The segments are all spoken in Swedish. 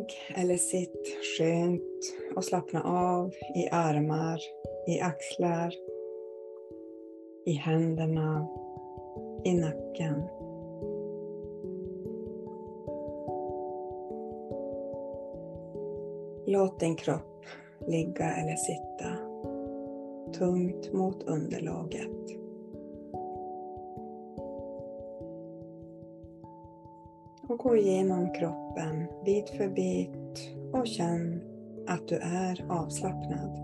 Ligg eller sitt skönt och slappna av i armar, i axlar, i händerna, i nacken. Låt din kropp ligga eller sitta tungt mot underlaget. Gå igenom kroppen bit för bit och känn att du är avslappnad.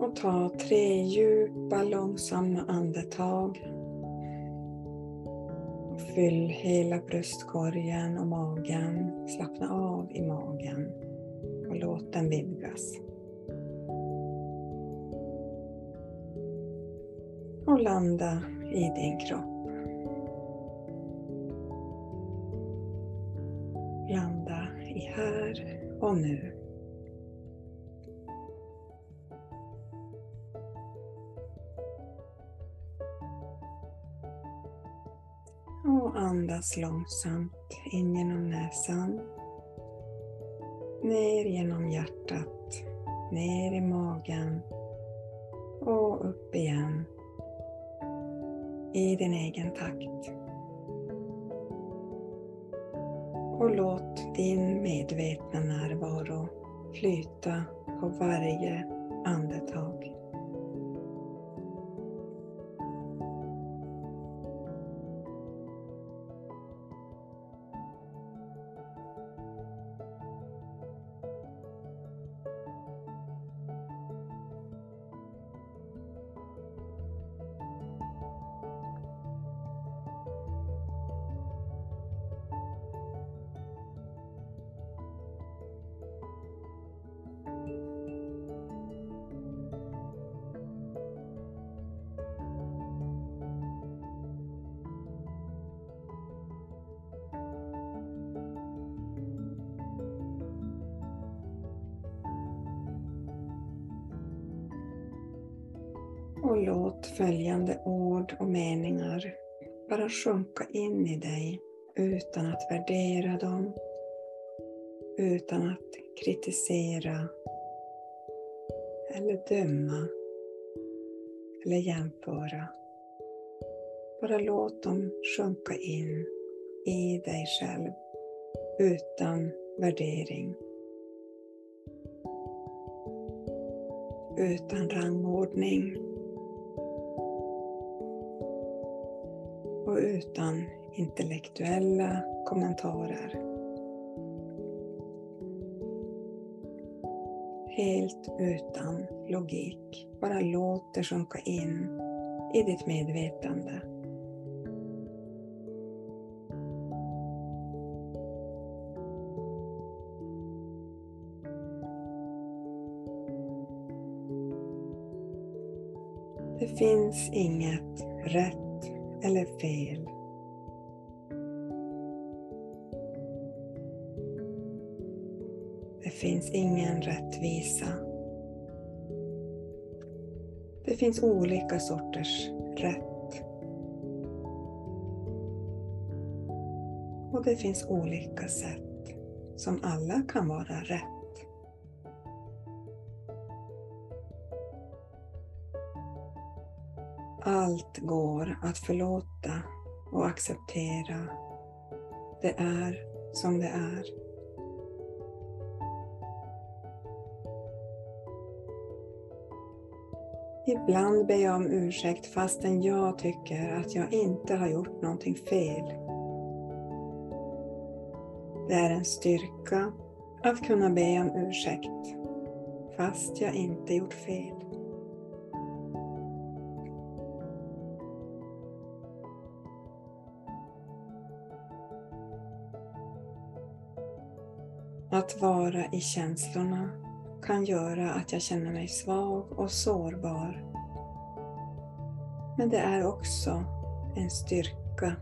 Och ta tre djupa långsamma andetag. Fyll hela bröstkorgen och magen. Slappna av i magen och låt den vidgas. Och landa i din kropp. Landa i här och nu. Och andas långsamt in genom näsan. Ner genom hjärtat, ner i magen och upp igen i din egen takt. Och låt din medvetna närvaro flyta på varje andetag. Och låt följande ord och meningar bara sjunka in i dig utan att värdera dem, utan att kritisera eller döma eller jämföra. Bara låt dem sjunka in i dig själv utan värdering. Utan rangordning. Och utan intellektuella kommentarer. Helt utan logik. Bara låt det sjunka in i ditt medvetande. Det finns ingen rättvisa. Det finns olika sorters rätt. Och det finns olika sätt som alla kan vara rätt. Allt går att förlåta och acceptera. Det är som det är. Ibland ber jag om ursäkt fastän jag tycker att jag inte har gjort någonting fel. Det är en styrka att kunna be om ursäkt fast jag inte gjort fel. Att vara i känslorna kan göra att jag känner mig svag och sårbar. Men det är också en styrka.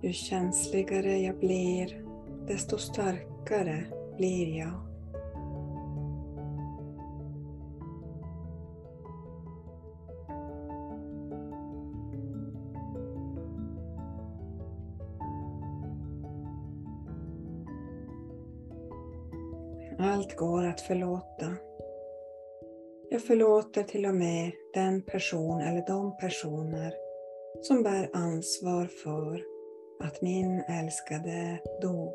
Ju känsligare jag blir, desto starkare blir jag. Allt går att förlåta. Jag förlåter till och med den person eller de personer som bär ansvar för att min älskade dog.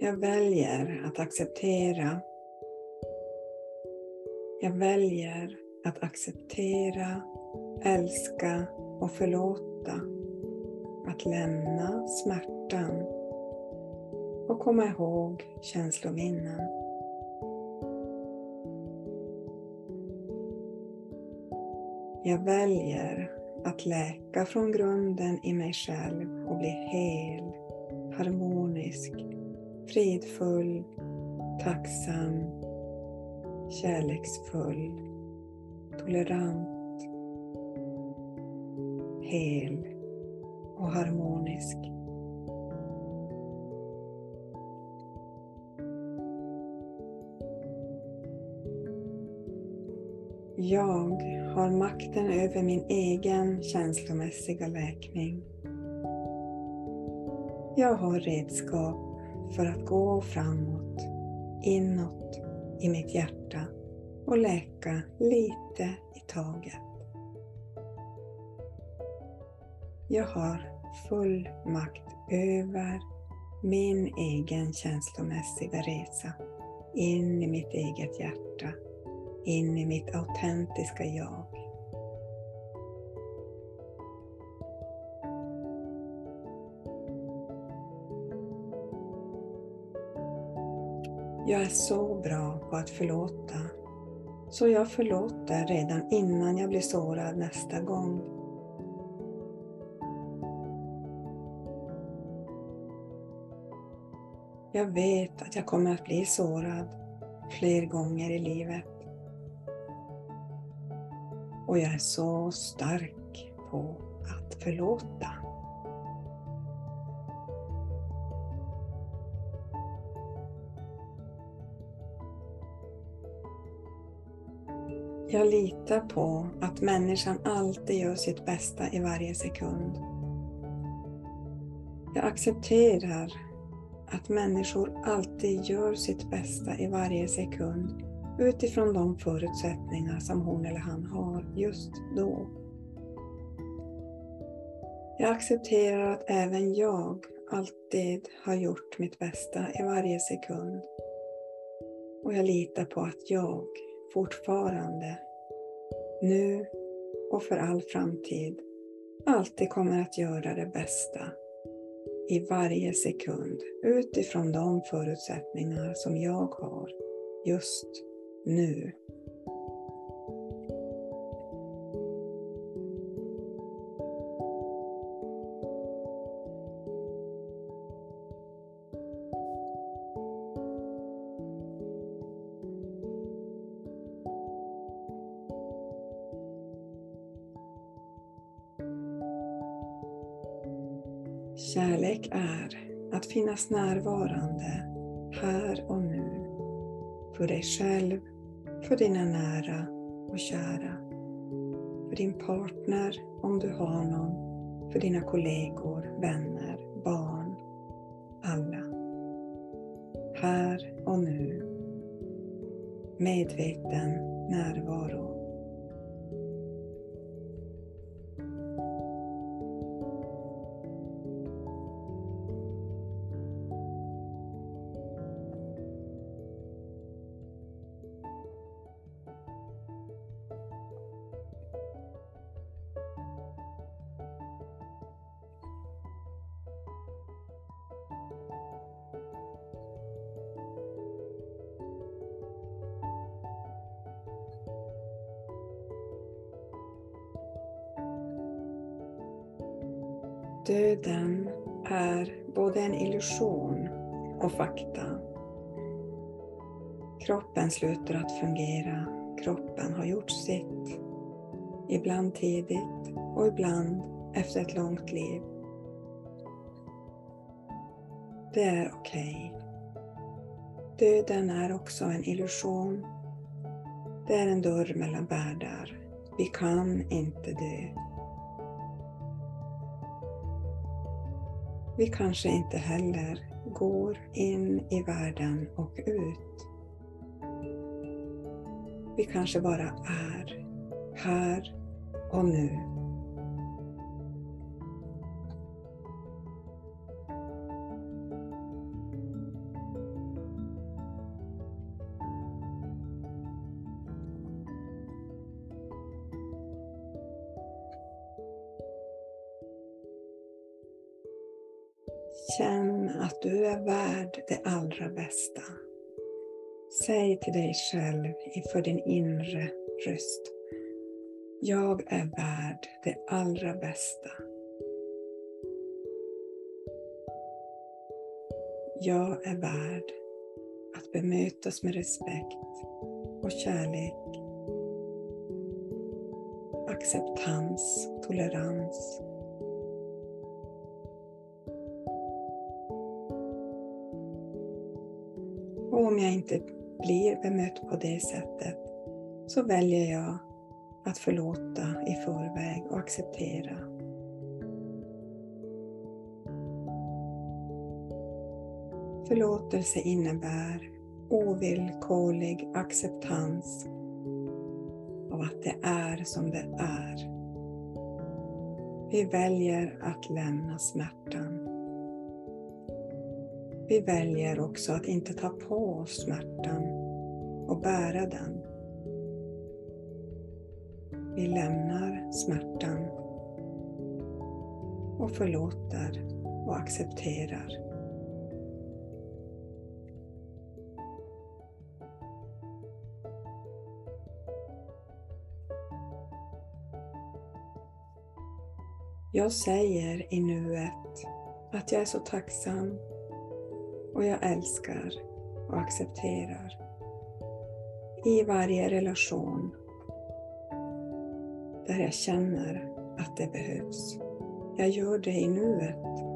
Jag väljer att acceptera. Jag väljer att acceptera, älska och förlåta. Att lämna smärtan och komma ihåg känslominnen. Jag väljer att läka från grunden i mig själv och bli hel, harmonisk, fridfull, tacksam, kärleksfull, tolerant, hel och harmonisk. Jag har makten över min egen känslomässiga läkning. Jag har redskap för att gå framåt, inåt i mitt hjärta och läka lite i taget. Jag har full makt över min egen känslomässiga resa in i mitt eget hjärta in i mitt autentiska jag. Jag är så bra på att förlåta, så jag förlåter redan innan jag blir sårad nästa gång. Jag vet att jag kommer att bli sårad fler gånger i livet. Och jag är så stark på att förlåta. Jag litar på att människan alltid gör sitt bästa i varje sekund. Jag accepterar att människor alltid gör sitt bästa i varje sekund utifrån de förutsättningar som hon eller han har just då. Jag accepterar att även jag alltid har gjort mitt bästa i varje sekund. Och jag litar på att jag fortfarande, nu och för all framtid, alltid kommer att göra det bästa i varje sekund utifrån de förutsättningar som jag har just nu. Kärlek är att finnas närvarande här och nu för dig själv för dina nära och kära. För din partner om du har någon. För dina kollegor, vänner, barn. Alla. Här och nu. Medveten närvaro. Döden är både en illusion och fakta. Kroppen slutar att fungera. Kroppen har gjort sitt. Ibland tidigt och ibland efter ett långt liv. Det är okej. Okay. Döden är också en illusion. Det är en dörr mellan världar. Vi kan inte dö. Vi kanske inte heller går in i världen och ut. Vi kanske bara är här och nu. Säg till dig själv inför din inre röst. Jag är värd det allra bästa. Jag är värd att bemötas med respekt och kärlek, acceptans tolerans Och om jag inte blir bemött på det sättet så väljer jag att förlåta i förväg och acceptera. Förlåtelse innebär ovillkorlig acceptans av att det är som det är. Vi väljer att lämna smärtan. Vi väljer också att inte ta på oss smärtan och bära den. Vi lämnar smärtan och förlåter och accepterar. Jag säger i nuet att jag är så tacksam och jag älskar och accepterar. I varje relation där jag känner att det behövs. Jag gör det i nuet.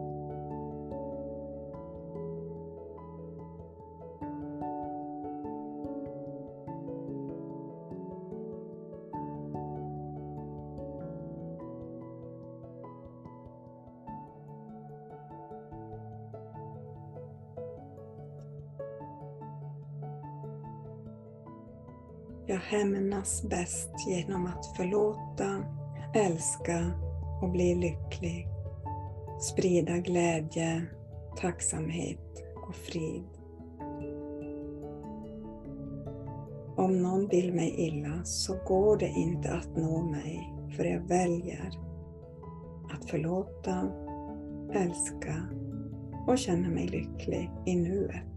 Jag hämnas bäst genom att förlåta, älska och bli lycklig. Sprida glädje, tacksamhet och frid. Om någon vill mig illa så går det inte att nå mig för jag väljer att förlåta, älska och känna mig lycklig i nuet.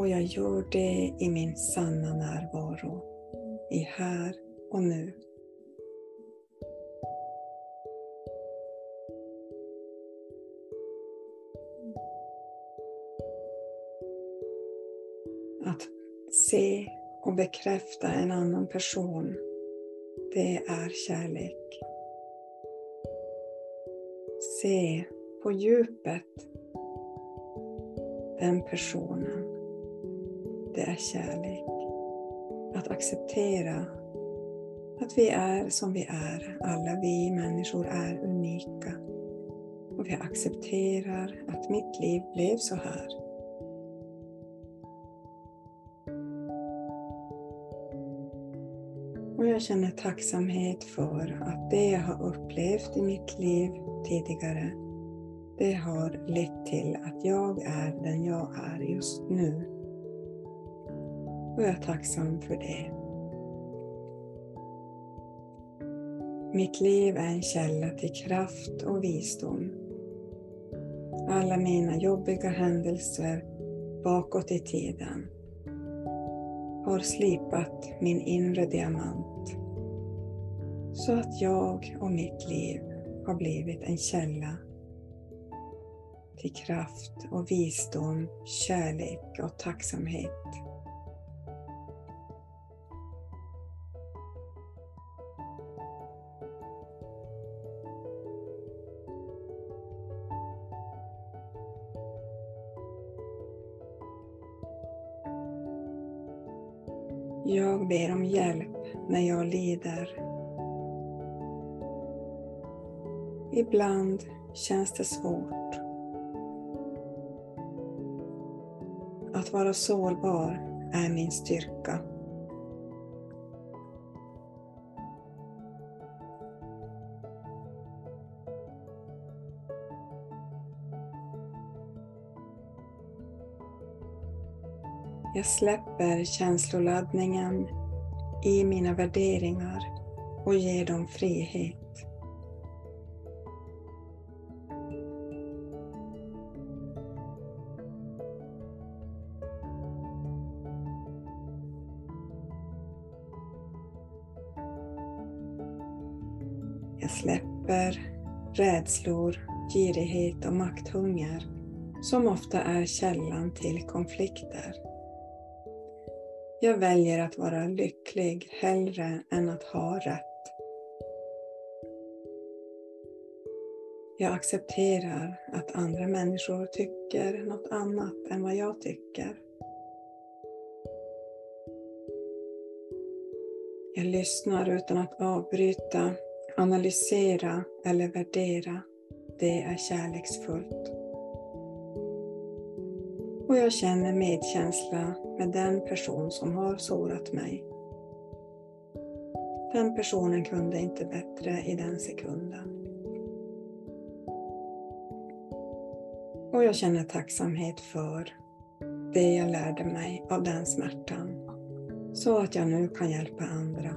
Och jag gör det i min sanna närvaro, i här och nu. Att se och bekräfta en annan person, det är kärlek. Se på djupet den personen det är kärlek. Att acceptera att vi är som vi är. Alla vi människor är unika. Och vi accepterar att mitt liv blev så här. Och jag känner tacksamhet för att det jag har upplevt i mitt liv tidigare, det har lett till att jag är den jag är just nu. Och jag är tacksam för det. Mitt liv är en källa till kraft och visdom. Alla mina jobbiga händelser bakåt i tiden har slipat min inre diamant så att jag och mitt liv har blivit en källa till kraft och visdom, kärlek och tacksamhet. När jag lider. Ibland känns det svårt. Att vara sårbar är min styrka. Jag släpper känsloladdningen i mina värderingar och ger dem frihet. Jag släpper rädslor, girighet och makthunger som ofta är källan till konflikter. Jag väljer att vara lycklig hellre än att ha rätt. Jag accepterar att andra människor tycker något annat än vad jag tycker. Jag lyssnar utan att avbryta, analysera eller värdera. Det är kärleksfullt och jag känner medkänsla med den person som har sårat mig. Den personen kunde inte bättre i den sekunden. Och jag känner tacksamhet för det jag lärde mig av den smärtan så att jag nu kan hjälpa andra.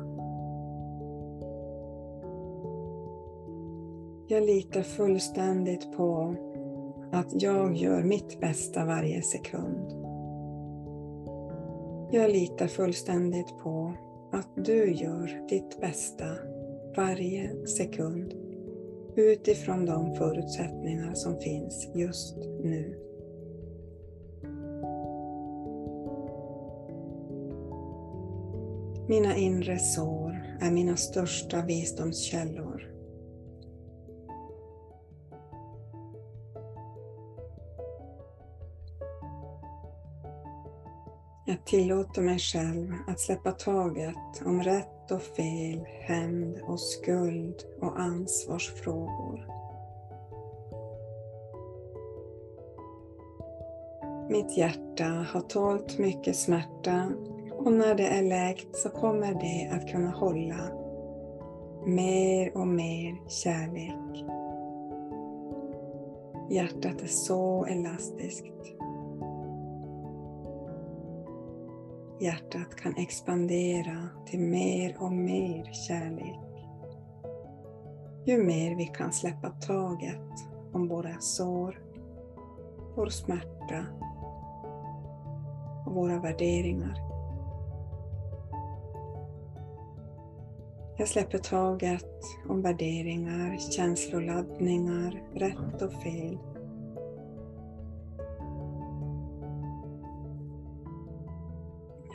Jag litar fullständigt på att jag gör mitt bästa varje sekund. Jag litar fullständigt på att du gör ditt bästa varje sekund utifrån de förutsättningar som finns just nu. Mina inre sår är mina största visdomskällor Jag tillåter mig själv att släppa taget om rätt och fel, hämnd och skuld och ansvarsfrågor. Mitt hjärta har tålt mycket smärta och när det är läkt så kommer det att kunna hålla mer och mer kärlek. Hjärtat är så elastiskt. Hjärtat kan expandera till mer och mer kärlek. Ju mer vi kan släppa taget om våra sår, vår smärta och våra värderingar. Jag släpper taget om värderingar, känsloladdningar, rätt och fel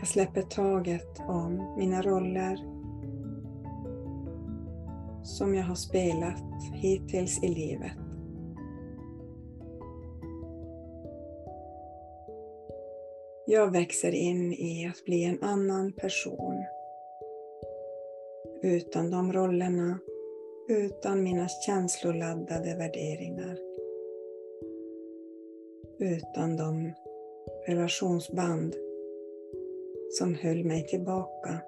Jag släpper taget om mina roller som jag har spelat hittills i livet. Jag växer in i att bli en annan person. Utan de rollerna, utan mina känsloladdade värderingar. Utan de relationsband som höll mig tillbaka.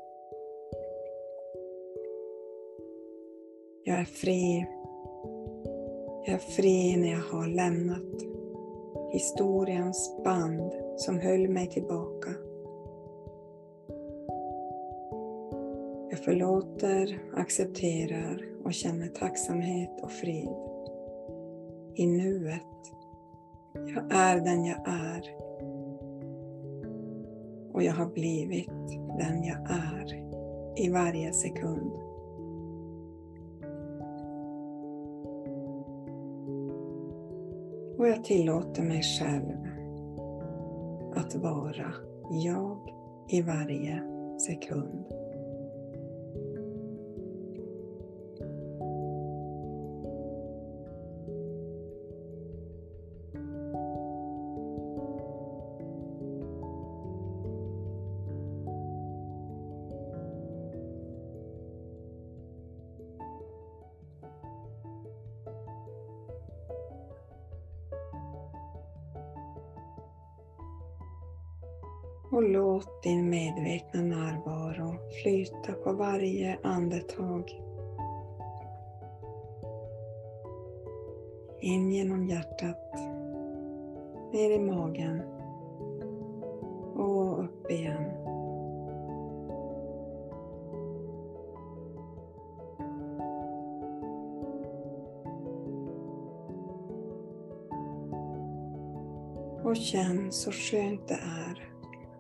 Jag är fri. Jag är fri när jag har lämnat historiens band som höll mig tillbaka. Jag förlåter, accepterar och känner tacksamhet och frid i nuet. Jag är den jag är och jag har blivit den jag är i varje sekund. Och jag tillåter mig själv att vara jag i varje sekund. Och låt din medvetna närvaro flyta på varje andetag. In genom hjärtat, ner i magen och upp igen. Och känn så skönt det är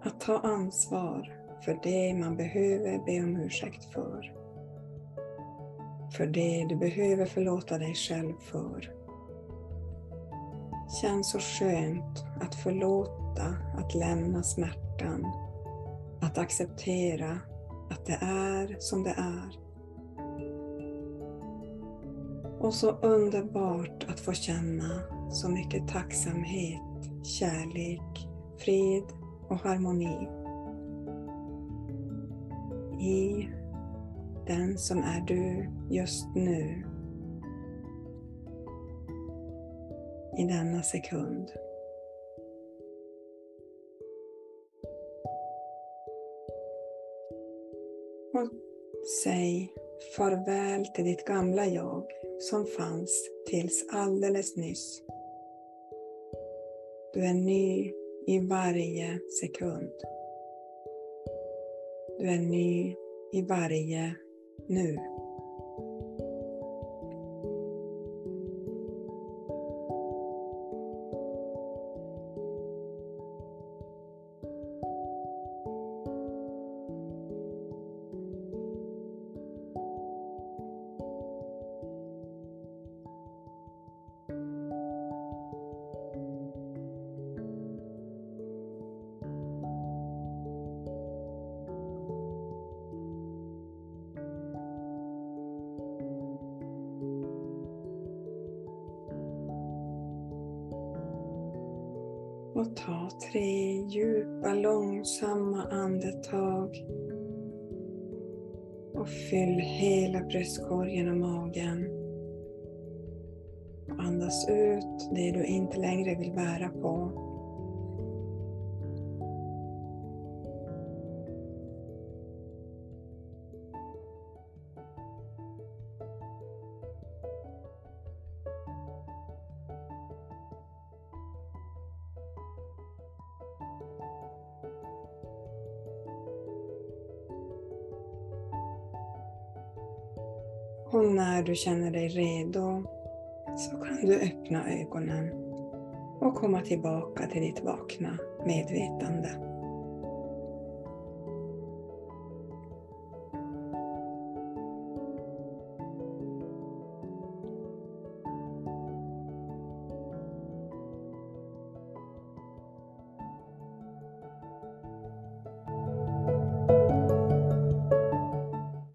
att ta ansvar för det man behöver be om ursäkt för. För det du behöver förlåta dig själv för. Känns så skönt att förlåta, att lämna smärtan, att acceptera att det är som det är. Och så underbart att få känna så mycket tacksamhet, kärlek, frid och harmoni i den som är du just nu. I denna sekund. Och säg farväl till ditt gamla jag som fanns tills alldeles nyss. Du är ny i varje sekund. Du är ny i varje nu. Och ta tre djupa långsamma andetag. Och fyll hela bröstkorgen och magen. Och andas ut det du inte längre vill bära på. Och när du känner dig redo så kan du öppna ögonen och komma tillbaka till ditt vakna medvetande.